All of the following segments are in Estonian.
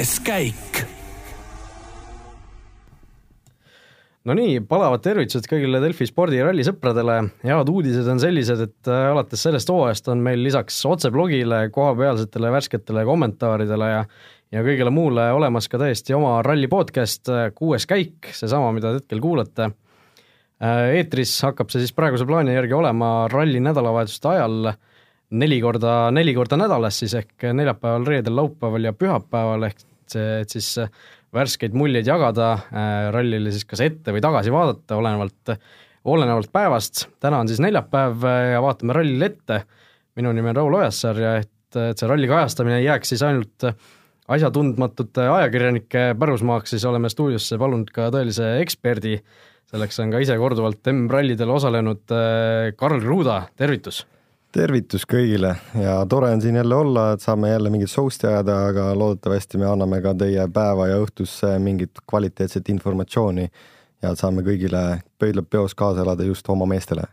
kuues käik. no nii, palavad tervitused kõigile Delfi spordiralli sõpradele, head uudised on sellised, et äh, alates sellest hooajast on meil lisaks otseblogile, kohapealsetele värsketele kommentaaridele ja ja kõigele muule olemas ka täiesti oma ralli podcast äh, Kuues käik, seesama, mida te hetkel kuulate. Äh, eetris hakkab see siis praeguse plaani järgi olema ralli nädalavahetuste ajal neli korda, neli korda nädalas siis ehk neljapäeval, reedel, laupäeval ja pühapäeval ehk see, et siis värskeid muljeid jagada äh, rallile siis kas ette või tagasi vaadata, olenevalt, olenevalt päevast. täna on siis neljapäev äh, ja vaatame rallile ette. minu nimi on Raul Ojasaar ja et, et see ralli kajastamine ei jääks siis ainult asjatundmatute ajakirjanike pärusmaaks, siis oleme stuudiosse palunud ka tõelise eksperdi. selleks on ka ise korduvalt M-rallidel osalenud äh, Karl Ruuda, tervitus tervitus kõigile ja tore on siin jälle olla, et saame jälle mingit show'sti ajada, aga loodetavasti me anname ka teie päeva ja õhtusse mingit kvaliteetset informatsiooni ja saame kõigile pöidlad peos kaasa elada just oma meestele.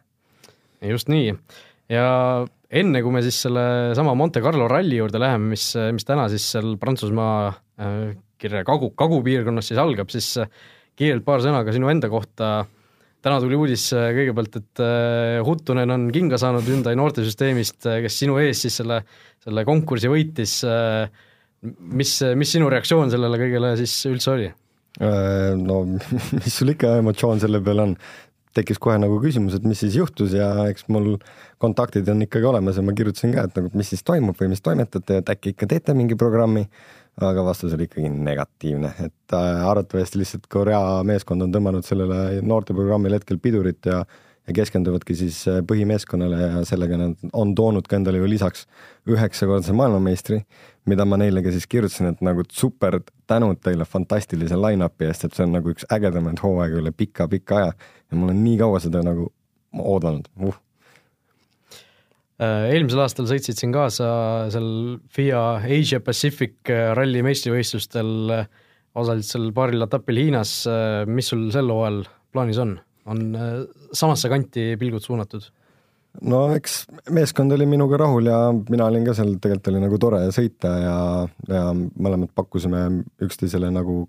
just nii ja enne kui me siis selle sama Monte Carlo ralli juurde läheme, mis, mis täna siis seal Prantsusmaa äh, kirja kagu, kagupiirkonnas siis algab, siis äh, kiirelt paar sõna ka sinu enda kohta täna tuli uudis äh, kõigepealt, et äh, Huttunen on kinga saanud Hyundai noortesüsteemist, äh, kes sinu ees siis selle, selle konkursi võitis. mis, mis sinu reaktsioon sellele kõigele siis üldse oli? no mis sul ikka emotsioon selle peale on, tekkis kohe nagu küsimus, et mis siis juhtus ja eks mul kontaktid on ikkagi olemas ja ma kirjutasin ka, et nagu mis siis toimub või mis toimetate, et äkki ikka teete mingi programmi aga vastus oli ikkagi negatiivne, et äh, arvatavasti lihtsalt Korea meeskond on tõmmanud sellele noorteprogrammile hetkel pidurit ja ja keskenduvadki siis äh, põhimeeskonnale ja sellega nad on toonud ka endale ju lisaks üheksakordse maailmameistri, mida ma neile ka siis kirjutasin, et nagu super tänud teile fantastilise line-up'i eest, et see on nagu üks ägedamaid hooaegu üle pika-pika aja. Ja ma olen nii kaua seda nagu oodanud uh eelmisel aastal sõitsid siin kaasa seal FIA Asia Pacific äh, ralli meistrivõistlustel, äh, osalesid seal paaril etapil Hiinas, mis sul sel hooajal plaanis on? on samasse kanti pilgud suunatud? no eks meeskond oli minuga rahul ja mina olin ka seal, tegelikult oli nagu tore sõita ja, ja mõlemad pakkusime üksteisele nagu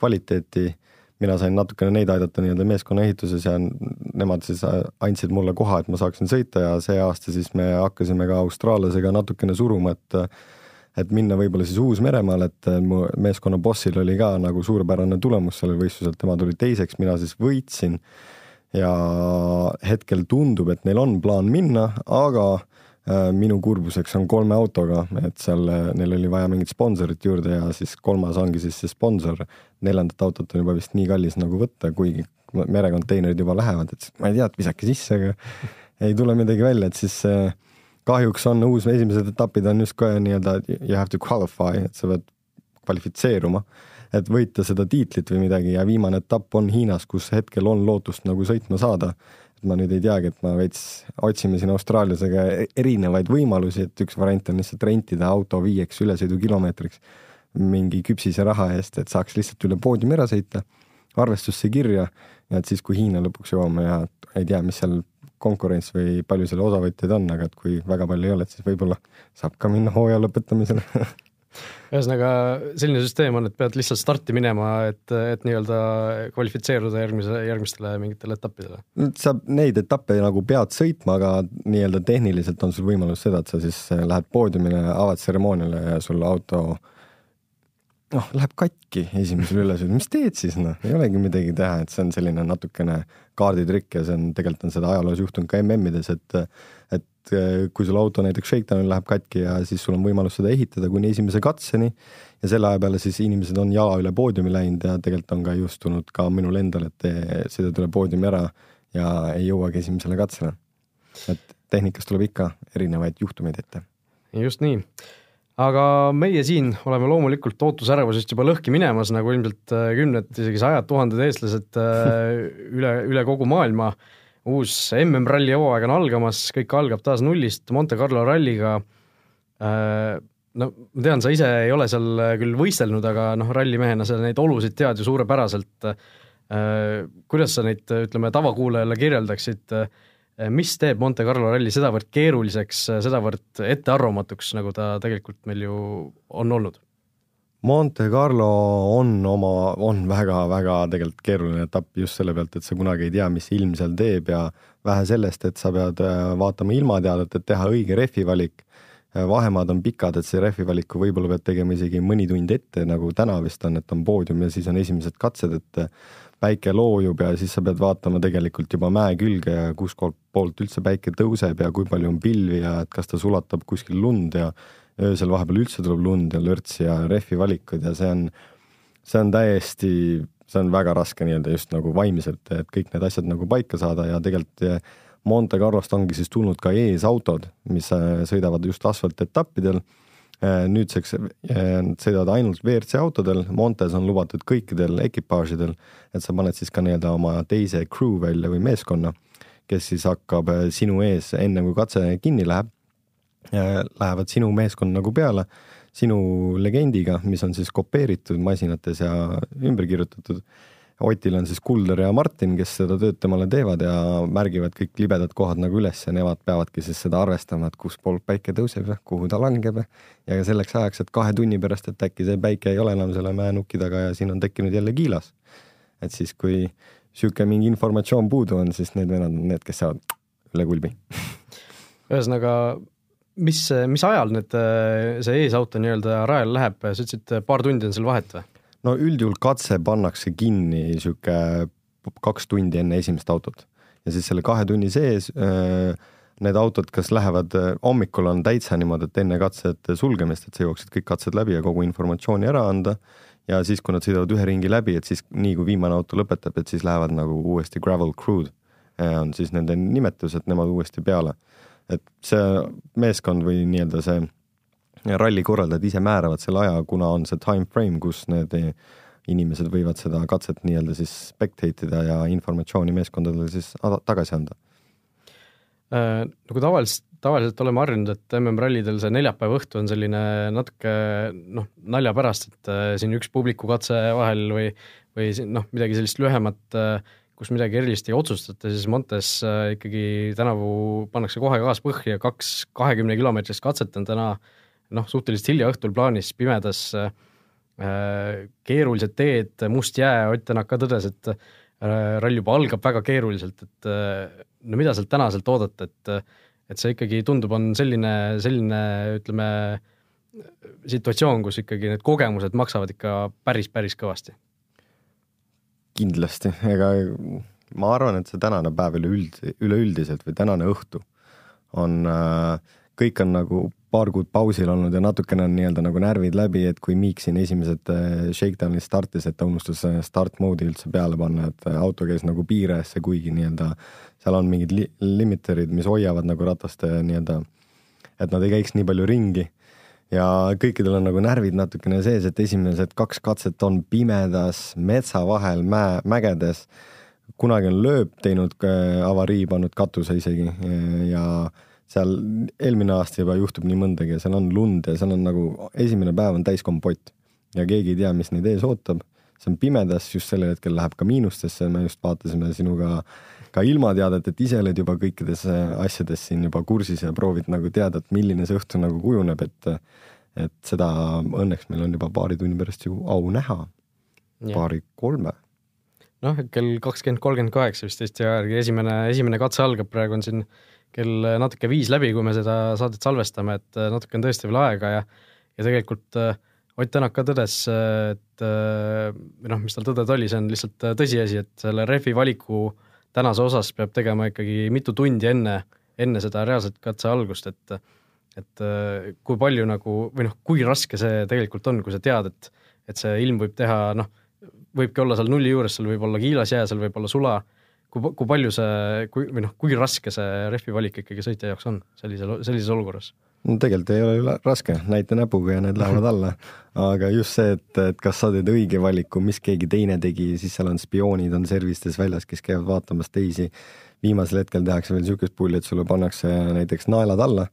kvaliteeti mina sain natukene neid aidata nii-öelda meeskonna ehituses ja nemad siis andsid mulle koha, et ma saaksin sõita ja see aasta siis me hakkasime ka austraallasega natukene suruma, et et minna võib-olla siis Uus-Meremaale, et mu meeskonna bossil oli ka nagu suurepärane tulemus sellel võistlusel, tema tuli teiseks, mina siis võitsin. Ja hetkel tundub, et neil on plaan minna, aga minu kurbuseks on kolme autoga, et seal äh, neil oli vaja mingit sponsorit juurde ja siis kolmas ongi siis see sponsor. neljandat autot on juba vist nii kallis nagu võtta, kuigi merekonteinerid juba lähevad, et ma ei tea, et visake sisse, aga ei tule midagi välja, et siis äh, kahjuks on uus, esimesed etapid on just ka nii-öelda you have to qualify, et sa pead kvalifitseeruma, et võita seda tiitlit või midagi ja viimane etapp on Hiinas, kus hetkel on lootust nagu sõitma saada ma nüüd ei teagi, et ma veits otsime siin Austraaliasega e-, erinevaid võimalusi, et üks variant on lihtsalt rentida auto viieks ülesõidukilomeetriks mingi küpsise raha eest, et saaks lihtsalt üle poodiumi ära sõita, arvestusse kirja ja et siis, kui Hiina lõpuks jõuame ja ei tea, mis seal konkurents või palju seal osavõtjaid on, aga et kui väga palju ei ole, et siis võib-olla saab ka minna hooaja lõpetamisele ühesõnaga selline süsteem on, et pead lihtsalt starti minema, et, et nii-öelda kvalifitseeruda järgmise, järgmistele mingitele etappidele? sa neid etappe nagu pead sõitma, aga nii-öelda tehniliselt on sul võimalus seda, et sa siis lähed poodiumile, avad tseremooniale ja sul auto noh, läheb katki esimesel ülesõidul, mis teed siis noh, ei olegi midagi teha, et see on selline natukene kaarditrikk ja see on, tegelikult on seda ajaloos juhtunud ka MM-ides, et et eh, kui sul auto näiteks shakedown'il läheb katki ja siis sul on võimalus seda ehitada kuni esimese katseni ja selle aja peale siis inimesed on jala üle poodiumi läinud ja tegelikult on ka juhtunud ka minul endal, et sõidad üle poodiumi ära ja ei jõuagi esimesele katsele. et tehnikas tuleb ikka erinevaid juhtumeid ette. just nii aga meie siin oleme loomulikult ootusärevusest juba lõhki minemas, nagu ilmselt äh, kümned, isegi sajad tuhanded eestlased äh, üle, üle kogu maailma. Uus MM-ralli hooaeg on algamas, kõik algab taas nullist Monte Carlo ralliga. Äh, no ma tean, sa ise ei ole seal küll võistelnud, aga noh, rallimehena sa neid olusid tead ju suurepäraselt. kuidas sa neid, ütleme, tavakuulajale kirjeldaksid Eh, mis teeb Monte Carlo ralli sedavõrd keeruliseks, sedavõrd ettearvamatuks, nagu ta tegelikult meil ju on olnud? Monte Carlo on oma, on väga-väga tegelikult keeruline etapp just selle pealt, et sa kunagi ei tea, mis ilm seal teeb ja vähe sellest, et sa pead äh, vaatama ilmateadet, et teha õige rehvi valik. Äh, vahemaad on pikad, et see rehvi valiku võib-olla pead tegema isegi mõni tund ette, nagu täna vist on, et on poodium ja siis on esimesed katsed, et äh, päike loojub ja siis sa pead vaatama tegelikult juba mäe külge ja kus poolt üldse päike tõuseb ja kui palju on pilvi ja et kas ta sulatab kuskil lund ja öösel vahepeal üldse tuleb lund ja lörts ja rehvi valikud ja see on, see on täiesti, see on väga raske nii-öelda just nagu vaimselt, et kõik need asjad nagu paika saada ja tegelikult Monte Carlost ongi siis tulnud ka eesautod, mis eh, sõidavad just asfaltetappidel. Eh, nüüdseks nad sõidavad ainult WRC autodel, Montes on lubatud kõikidel ekipaažidel, et sa paned siis ka nii-öelda oma teise crew välja või meeskonna, kes siis hakkab sinu ees enne kui katse kinni läheb lähevad sinu meeskond nagu peale, sinu legendiga, mis on siis kopeeritud masinates ja ümber kirjutatud. Otil on siis Kulder ja Martin, kes seda tööd temale teevad ja märgivad kõik libedad kohad nagu üles ja nemad peavadki siis seda arvestama, et kus poolt päike tõuseb ja kuhu ta langeb ja ka selleks ajaks, et kahe tunni pärast, et äkki see päike ei ole enam selle mäenuki taga ja siin on tekkinud jälle kiilas. et siis, kui sihuke mingi informatsioon puudu on, siis need vennad on need, kes saavad üle kulbi ühesõnaga mis, mis ajal need, see eesauto nii-öelda rajale läheb, sa ütlesid, paar tundi on seal vahet või? no üldjuhul katse pannakse kinni niisugune kaks tundi enne esimest autot. Ja siis selle kahe tunni sees äh, need autod, kas lähevad, hommikul on täitsa niimoodi, et enne katsete sulgemist, et sa jõuaksid kõik katsed läbi ja kogu informatsiooni ära anda. Ja siis, kui nad sõidavad ühe ringi läbi, et siis nii kui viimane auto lõpetab, et siis lähevad nagu uuesti gravel crew'd. On siis nende nimetus, et nemad uuesti peale et see meeskond või nii-öelda see ralli korraldajad ise määravad selle aja, kuna on see time frame, kus need inimesed võivad seda katset nii-öelda siis spectate ida ja informatsiooni meeskondadele siis tagasi anda äh,. nagu tavaliselt, tavaliselt oleme harjunud, et MM-rallidel see neljapäeva õhtu on selline natuke noh, nalja pärast, et äh, siin üks publikukatse vahel või, või noh, midagi sellist lühemat äh, kus midagi erilist ei otsustata, siis Montes äh, ikkagi tänavu pannakse kohe gaas põhja, kaks kahekümne kilomeetrist katset on täna noh, suhteliselt hilja õhtul plaanis pimedas äh, keerulised teed, must jää, Ott Tänak ka tõdes, et äh, rall juba algab väga keeruliselt, et äh, no mida sealt tänaselt oodata, et et see ikkagi tundub, on selline, selline ütleme, situatsioon, kus ikkagi need kogemused maksavad ikka päris, päris kõvasti kindlasti, ega ma arvan, et see tänane päev üleüld, üleüldiselt või tänane õhtu on äh,, kõik on nagu paar kuud pausil olnud ja natukene on nii-öelda nagu närvid läbi, et kui Miik siin esimesed äh, shakedown'id startis, et ta unustas äh, start mode'i üldse peale panna, et auto käis nagu piire ees, kuigi nii-öelda seal on mingid li limiterid, mis hoiavad nagu rataste nii-öelda, et nad ei käiks nii palju ringi ja kõikidel on nagu närvid natukene sees, et esimesed kaks katset on pimedas, metsa vahel, mäe, mägedes. kunagi on lööp teinud avarii, pannud katuse isegi ja seal eelmine aasta juba juhtub nii mõndagi ja seal on lund ja seal on nagu esimene päev on täis kompott ja keegi ei tea, mis neid ees ootab. see on pimedas, just sellel hetkel läheb ka miinustesse, me just vaatasime sinuga ka ilmateadet, et ise oled juba kõikides äh, asjades siin juba kursis ja proovid nagu teada, et milline see õhtu nagu kujuneb, et et seda õnneks meil on juba paari tunni pärast ju au näha, paari-kolme. noh, kell kakskümmend kolmkümmend kaheksa vist Eesti aja järgi esimene, esimene katse algab, praegu on siin kell natuke viis läbi, kui me seda saadet salvestame, et äh, natuke on tõesti veel aega ja ja tegelikult äh, Ott Tänak ka tõdes, et või noh, mis tal tõdeda oli, see on lihtsalt tõsiasi, et selle rehvi valiku äh, tänase osas peab tegema ikkagi mitu tundi enne, enne seda reaalset katse algust, et et äh, kui palju nagu või noh, kui raske see tegelikult on, kui sa tead, et et see ilm võib teha noh, võibki olla seal nulli juures, seal võib olla kiilas jää, seal võib olla sula, kui, kui palju see, kui või noh, kui raske see rehvi valik ikkagi sõitja jaoks on sellisel, sellises olukorras? No tegelikult ei ole raske, näita näpuga ja need lähevad alla. aga just see, et, et kas sa teed õige valiku, mis keegi teine tegi, siis seal on spioonid on servistes väljas, kes käivad vaatamas teisi. viimasel hetkel tehakse veel niisugust pulli, et sulle pannakse näiteks naelad alla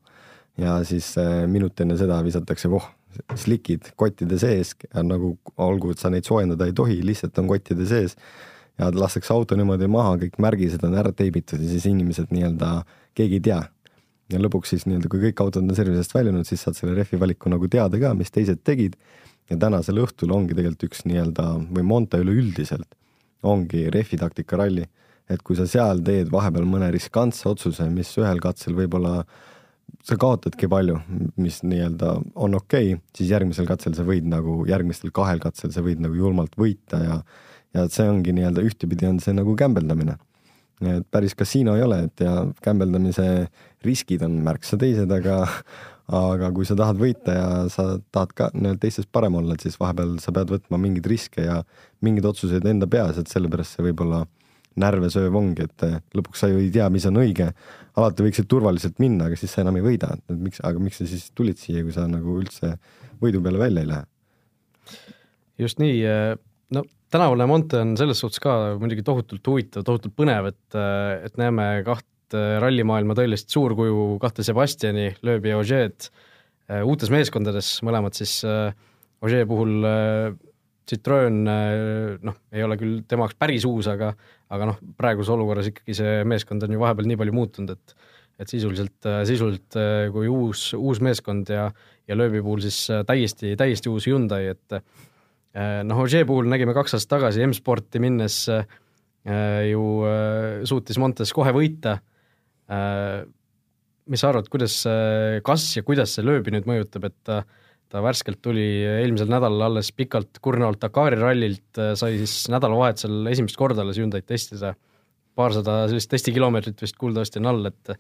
ja siis äh, minut enne seda visatakse voh, slikid kottide sees, nagu olgu, et sa neid soojendada ei tohi, lihtsalt on kottide sees ja lastakse auto niimoodi maha, kõik märgised on ära teibitud ja siis inimesed nii-öelda, keegi ei tea ja lõpuks siis nii-öelda, kui kõik autod on servisest väljunud, siis saad selle rehvi valiku nagu teada ka, mis teised tegid. ja tänasel õhtul ongi tegelikult üks nii-öelda või Monte üleüldiselt ongi rehvitaktika ralli, et kui sa seal teed vahepeal mõne riskantse otsuse, mis ühel katsel võib-olla sa kaotadki palju, mis nii-öelda on okei okay,, siis järgmisel katsel sa võid nagu, järgmistel kahel katsel sa võid nagu julmalt võita ja ja see ongi nii-öelda ühtepidi on see nagu kämbeldamine. Et päris kasiino ei ole, et ja kämbeldamise riskid on märksa teised, aga aga kui sa tahad võita ja sa tahad ka nii-öelda teistest parem olla, et siis vahepeal sa pead võtma mingeid riske ja mingeid otsuseid enda peas, et sellepärast see võib-olla närve sööv ongi, et lõpuks sa ju ei tea, mis on õige. alati võiksid turvaliselt minna, aga siis sa enam ei võida, et miks, aga miks sa siis tulid siia, kui sa nagu üldse võidu peale välja ei lähe? just nii, no tänavune Monte on selles suhtes ka muidugi tohutult huvitav, tohutult põnev, et, et näeme kaht rallimaailma tõelist suurkuju, kahte Sebastiani, Loebi ja Ožeed uutes meeskondades, mõlemad siis Ožee puhul Citroen noh, ei ole küll tema jaoks päris uus, aga aga noh, praeguses olukorras ikkagi see meeskond on ju vahepeal nii palju muutunud, et et sisuliselt, sisuliselt kui uus, uus meeskond ja, ja Lööbi puhul siis täiesti, täiesti uus Hyundai, et noh, Ogier puhul nägime kaks aastat tagasi M-sporti minnes ju suutis Montes kohe võita. mis sa arvad, kuidas, kas ja kuidas see Lööbi nüüd mõjutab, et ta ta värskelt tuli eelmisel nädalal alles pikalt kurnavalt Dakari rallilt, sai siis nädalavahetusel esimest korda alles Hyundai'd testida. paarsada sellist testikilomeetrit vist kuuldavasti on all, et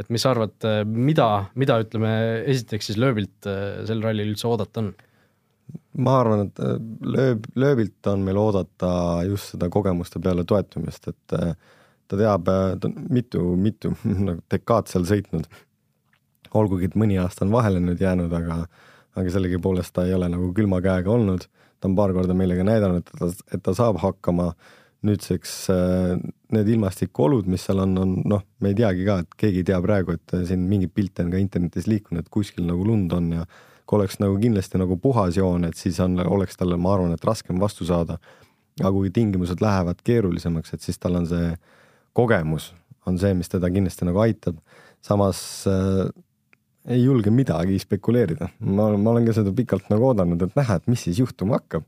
et mis sa arvad, mida, mida ütleme, esiteks siis lööbilt sel rallil üldse oodata on? Ma arvan, et lööb, lööbilt on meil oodata just seda kogemuste peale toetumist, et ta teab, ta on mitu, mitu nagu dekaad seal sõitnud. olgugi, et mõni aasta on vahele nüüd jäänud, aga aga sellegipoolest ta ei ole nagu külma käega olnud, ta on paar korda meile ka näidanud, et ta, et ta saab hakkama, nüüdseks äh, need ilmastikuolud, mis seal on, on noh, me ei teagi ka, et keegi ei tea praegu, et siin mingeid pilte on ka internetis liikunud, kuskil nagu lund on ja kui oleks nagu kindlasti nagu puhas joon, et siis on, oleks talle, ma arvan, et raskem vastu saada. aga kui tingimused lähevad keerulisemaks, et siis tal on see kogemus, on see, mis teda kindlasti nagu aitab. samas äh, ei julge midagi spekuleerida. ma, ma olen ka seda pikalt nagu oodanud, et näha, et mis siis juhtuma hakkab.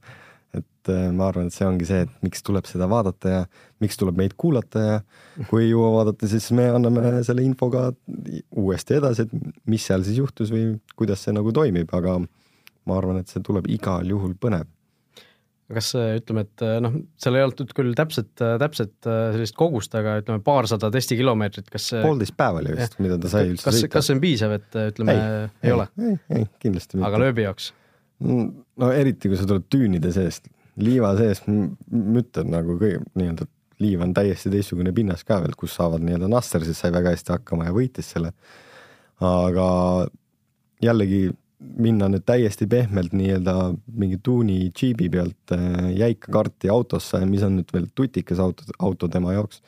Et äh, ma arvan, et see ongi see, et miks tuleb seda vaadata ja miks tuleb meid kuulata ja kui ei jõua vaadata, siis me anname selle info ka uuesti edasi, et mis seal siis juhtus või kuidas see nagu toimib, aga ma arvan, et see tuleb igal juhul põnev kas ütleme, et äh, noh, seal ei olnud küll täpset, äh, täpset äh, sellist kogust, aga ütleme, paarsada testikilomeetrit, kas poolteist päeva oli vist, mida ta sai üldse kas, sõita. kas see on piisav, et ütleme, ei, ei ole? ei, ei, kindlasti mitte. aga lööbi jaoks? No eriti, kui sa tuled düünide seest, liiva seest, müttad nagu kõige, nii-öelda liiv on täiesti teistsugune pinnas ka veel, kus saavad nii-öelda Nasser siis sai väga hästi hakkama ja võitis selle. aga jällegi minna nüüd täiesti pehmelt nii-öelda mingi tuuni džiibi pealt äh, jäika karti autosse, mis on nüüd veel tutikas auto, auto tema jaoks.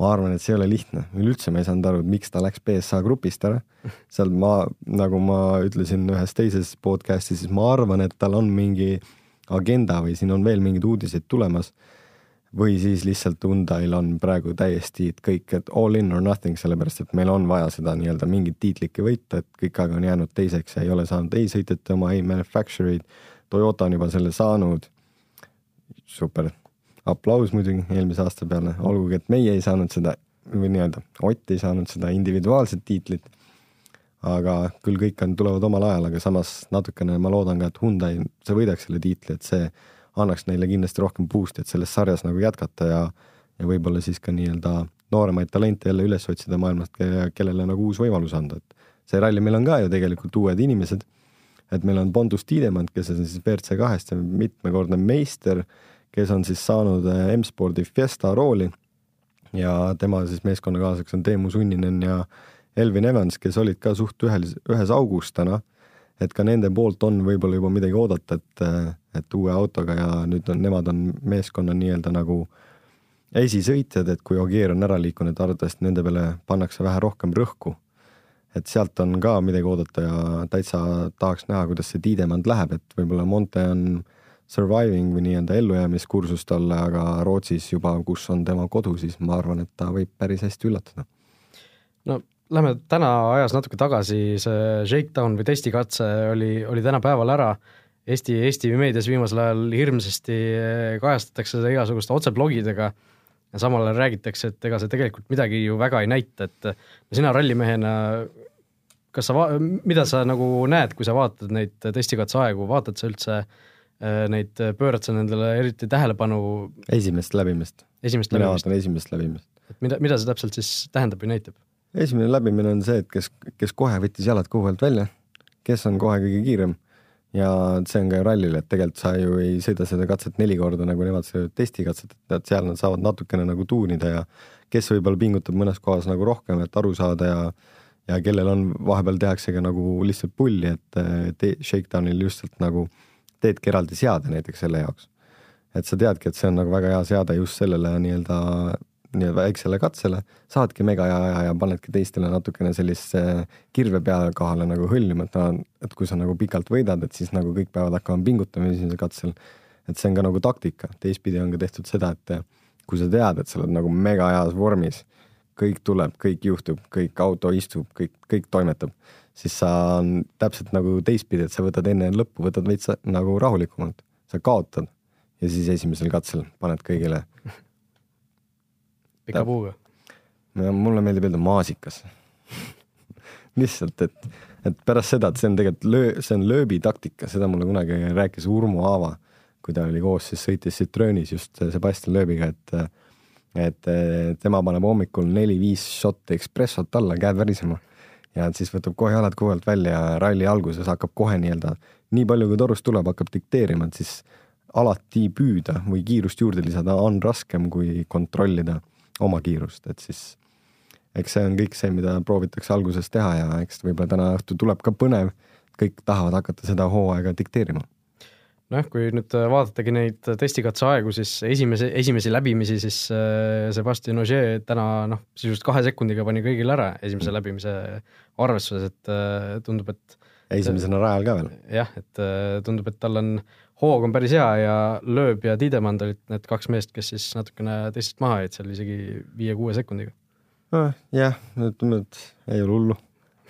Ma arvan, et see ei ole lihtne, üleüldse ma ei saanud aru, et miks ta läks BSA grupist ära. seal ma, nagu ma ütlesin ühes teises podcast'is, siis ma arvan, et tal on mingi agenda või siin on veel mingeid uudiseid tulemas või siis lihtsalt Hyundai'l on praegu täiesti kõik, et all in or nothing, sellepärast et meil on vaja seda nii-öelda mingit tiitlikki võita, et kõik aeg on jäänud teiseks ja ei ole saanud ei sõitjate oma, ei manufacture eid. Toyota on juba selle saanud. super, aplaus muidugi eelmise aasta peale, olgugi et meie ei saanud seda või nii-öelda Ott ei saanud seda individuaalset tiitlit. aga küll kõik on, tulevad omal ajal, aga samas natukene ma loodan ka, et Hyundai, see võidaks selle tiitli, et see annaks neile kindlasti rohkem boost'i, et selles sarjas nagu jätkata ja ja võib-olla siis ka nii-öelda nooremaid talente jälle üles otsida maailmast, kellele nagu uus võimalus anda, et see ralli meil on ka ju tegelikult uued inimesed, et meil on Bondus Tiidemand, kes on siis WRC kahest mitmekordne meister, kes on siis saanud äh, M-spordi Fiesta rooli ja tema siis meeskonnakaaslaseks on Teemu Sunninen ja Elvin Evans, kes olid ka suht ühel, ühes augus täna et ka nende poolt on võib-olla juba midagi oodata, et, et uue autoga ja nüüd on, nemad on meeskonna nii-öelda nagu esisõitjad, et kui Ogier on ära liikunud, arvatavasti nende peale pannakse vähe rohkem rõhku. et sealt on ka midagi oodata ja täitsa tahaks näha, kuidas see Tiidemand läheb, et võib-olla Monte on surviving või nii-öelda ellujäämiskursus talle, aga Rootsis juba, kus on tema kodu, siis ma arvan, et ta võib päris hästi üllatada. no Lähme täna ajas natuke tagasi, see shakedown või testikatse oli, oli täna päeval ära Eesti, Eesti meedias viimasel ajal hirmsasti kajastatakse seda igasuguste otseblogidega ja samal ajal räägitakse, et ega see tegelikult midagi ju väga ei näita, et sina rallimehena, kas sa, mida sa nagu näed, kui sa vaatad neid testikatseaegu, vaatad sa üldse äh, neid, pöörad sa nendele eriti tähelepanu? esimest läbimist. mina vaatan esimest läbimist. et mida, mida see täpselt siis tähendab või näitab? esimene läbimine on see, et kes, kes kohe võttis jalad kuhu pealt välja, kes on kohe kõige kiirem ja see on ka ju rallil, et tegelikult sa ju ei sõida seda katset neli korda, nagu nemad sõidavad testikatset, et seal nad saavad natukene nagu tuunida ja kes võib-olla pingutab mõnes kohas nagu rohkem, et aru saada ja ja kellel on, vahepeal tehaksegi nagu lihtsalt pulli, et te, shakedown'il lihtsalt nagu teedki eraldi seade näiteks selle jaoks. et sa teadki, et see on nagu väga hea seade just sellele nii-öelda nii-öelda väiksele katsele, saadki mega hea aja ja panedki teistele natukene sellist kirve peale kohale nagu hõljuma, et nad, et kui sa nagu pikalt võidad, et siis nagu kõik peavad hakkama pingutama esimesel katsel. et see on ka nagu taktika, teistpidi on ka tehtud seda, et kui sa tead, et sa oled nagu mega heas vormis, kõik tuleb, kõik juhtub, kõik auto istub, kõik, kõik toimetab, siis sa on täpselt nagu teistpidi, et sa võtad enne lõppu, võtad veits nagu rahulikumalt, sa kaotad ja siis esimesel katsel paned kõigile pika puuga. mulle meeldib öelda maasikas. Lihtsalt, et, et pärast seda, et see on tegelikult löö, see on lööbi taktika, seda mulle kunagi rääkis Urmo Aava, kui ta oli koos, siis sõitis Citroenis just Sebastian Lööbiga, et et tema paneb hommikul neli-viis šotti espressot alla, käed värisema ja siis võtab kohe jalad kuhu pealt välja ja ralli alguses hakkab kohe nii-öelda, nii palju kui torust tuleb, hakkab dikteerima, et siis alati püüda või kiirust juurde lisada on raskem kui kontrollida oma kiirust, et siis eks see on kõik see, mida proovitakse alguses teha ja eks võib-olla täna õhtul tuleb ka põnev, kõik tahavad hakata seda hooaega dikteerima. Nojah, kui nüüd vaadatagi neid testikatseaegu, siis esimese, esimesi läbimisi, siis äh, Sebastian Ogier täna noh, sisuliselt kahe sekundiga pani kõigile ära esimese läbimise arvestuses, et äh, tundub, et esimesena rajal ka veel. jah, et äh, tundub, et tal on hoog on päris hea ja Lööb ja Tiidemand olid need kaks meest, kes siis natukene teistest maha jäid seal isegi viie-kuue sekundiga oh,. jah, ütleme, et ei ole hullu,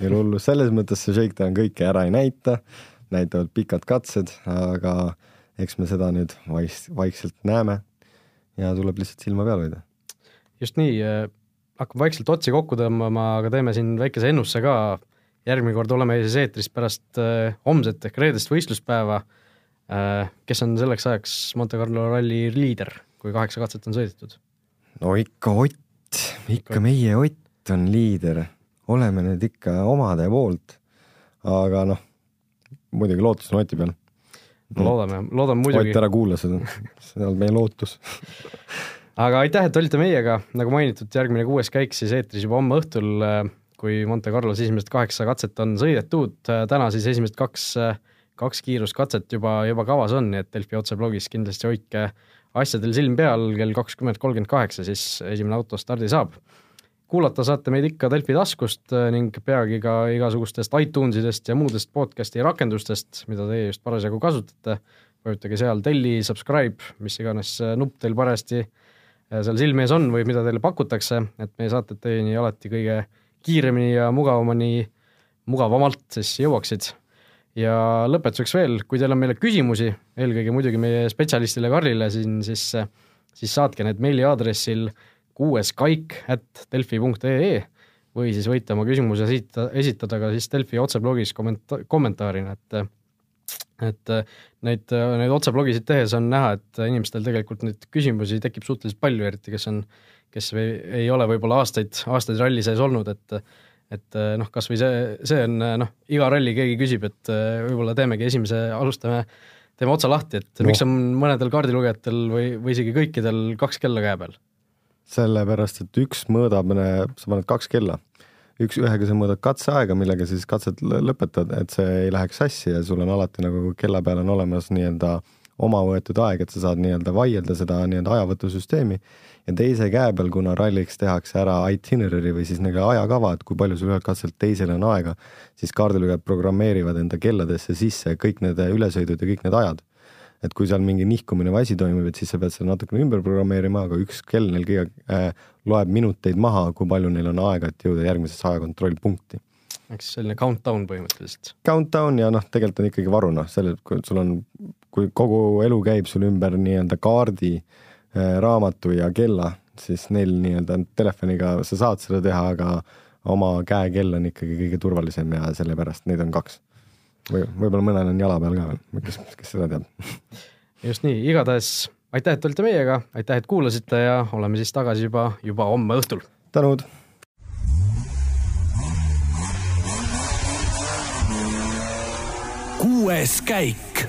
ei ole hullu, selles mõttes see Shakedown kõike ära ei näita, näitavad pikad katsed, aga eks me seda nüüd vais-, vaikselt näeme ja tuleb lihtsalt silma peal hoida. just nii, äh, hakkab vaikselt otsi kokku tõmbama, aga teeme siin väikese ennustuse ka, järgmine kord oleme siis eetris pärast äh, homset ehk reedest võistluspäeva. Äh,, kes on selleks ajaks Monte Carlo ralli liider, kui kaheksa katset on sõidetud? no ikka Ott, ikka meie Ott on liider, oleme nüüd ikka omade poolt, aga noh, muidugi lootus on Oti peal. no loodame, loodame muidugi. Ott, ära kuula seda, see on meie lootus aga aitäh, et olite meiega, nagu mainitud, järgmine kuues käik siis eetris juba homme õhtul, kui Monte Carlos esimesed kaheksa katset on sõidetud, täna siis esimesed kaks, kaks kiiruskatset juba, juba kavas on, nii et Delfi otseblogis kindlasti hoidke asjadel silm peal, kell kakskümmend kolmkümmend kaheksa siis esimene auto stardi saab. Kuulata saate meid ikka Delfi taskust ning peagi ka igasugustest iTunesidest ja muudest podcast'i rakendustest, mida teie just parasjagu kasutate. vajutage seal telli, subscribe, mis iganes nupp teil parajasti seal silme ees on või mida teile pakutakse, et meie saated teieni alati kõige kiiremini ja mugavamini, mugavamalt siis jõuaksid. ja lõpetuseks veel, kui teil on meile küsimusi, eelkõige muidugi meie spetsialistile Karlile siin, siis, siis saatke need meiliaadressil kuues kaik at delfi.ee või siis võite oma küsimuse esita, esitada ka siis Delfi otseblogis komment-, kommentaarina, et et neid, neid otseblogisid tehes on näha, et inimestel tegelikult neid küsimusi tekib suhteliselt palju, eriti kes on, kes ei, ei ole võib-olla aastaid, aastaid ralli sees olnud, et et noh, kas või see, see on noh, iga ralli keegi küsib, et võib-olla teemegi esimese, alustame, teeme otsa lahti, et no. miks on mõnedel kaardilugejatel või, või isegi kõikidel kaks kella käe peal? Sellepärast, et üks mõõdab, sa paned kaks kella. Üks, ühega sa mõõdad katseaega, millega siis katset lõpetad, et see ei läheks sassi ja sul on alati nagu kella peal on olemas nii-öelda oma võetud aeg, et sa saad nii-öelda vaielda seda nii-öelda ajavõtusüsteemi. Ja teise käe peal, kuna ralliks tehakse ära itinerary või siis nagu ajakava, et kui palju sul ühelt katselt teisele on aega, siis kaardilugejad programmeerivad enda kelladesse sisse kõik need ülesõidud ja kõik need ajad et kui seal mingi nihkumine või asi toimub, et siis sa pead seda natukene ümber programmeerima, aga üks kell neil kõige äh, loeb minuteid maha, kui palju neil on aega, et jõuda järgmisesse ajakontrollpunkti. ehk siis selline countdown põhimõtteliselt. Countdown ja noh, tegelikult on ikkagi varu, noh, selle, kui sul on, kui kogu elu käib sul ümber nii-öelda kaardi, äh, raamatu ja kella, siis neil nii-öelda telefoniga sa saad seda teha, aga oma käekell on ikkagi kõige turvalisem ja sellepärast neid on kaks. Või võib-olla mõnel on jala peal ka veel, kes, kes seda teab. just nii, igatahes aitäh, et olite meiega, aitäh, et kuulasite ja oleme siis tagasi juba, juba homme õhtul. tänud kuues käik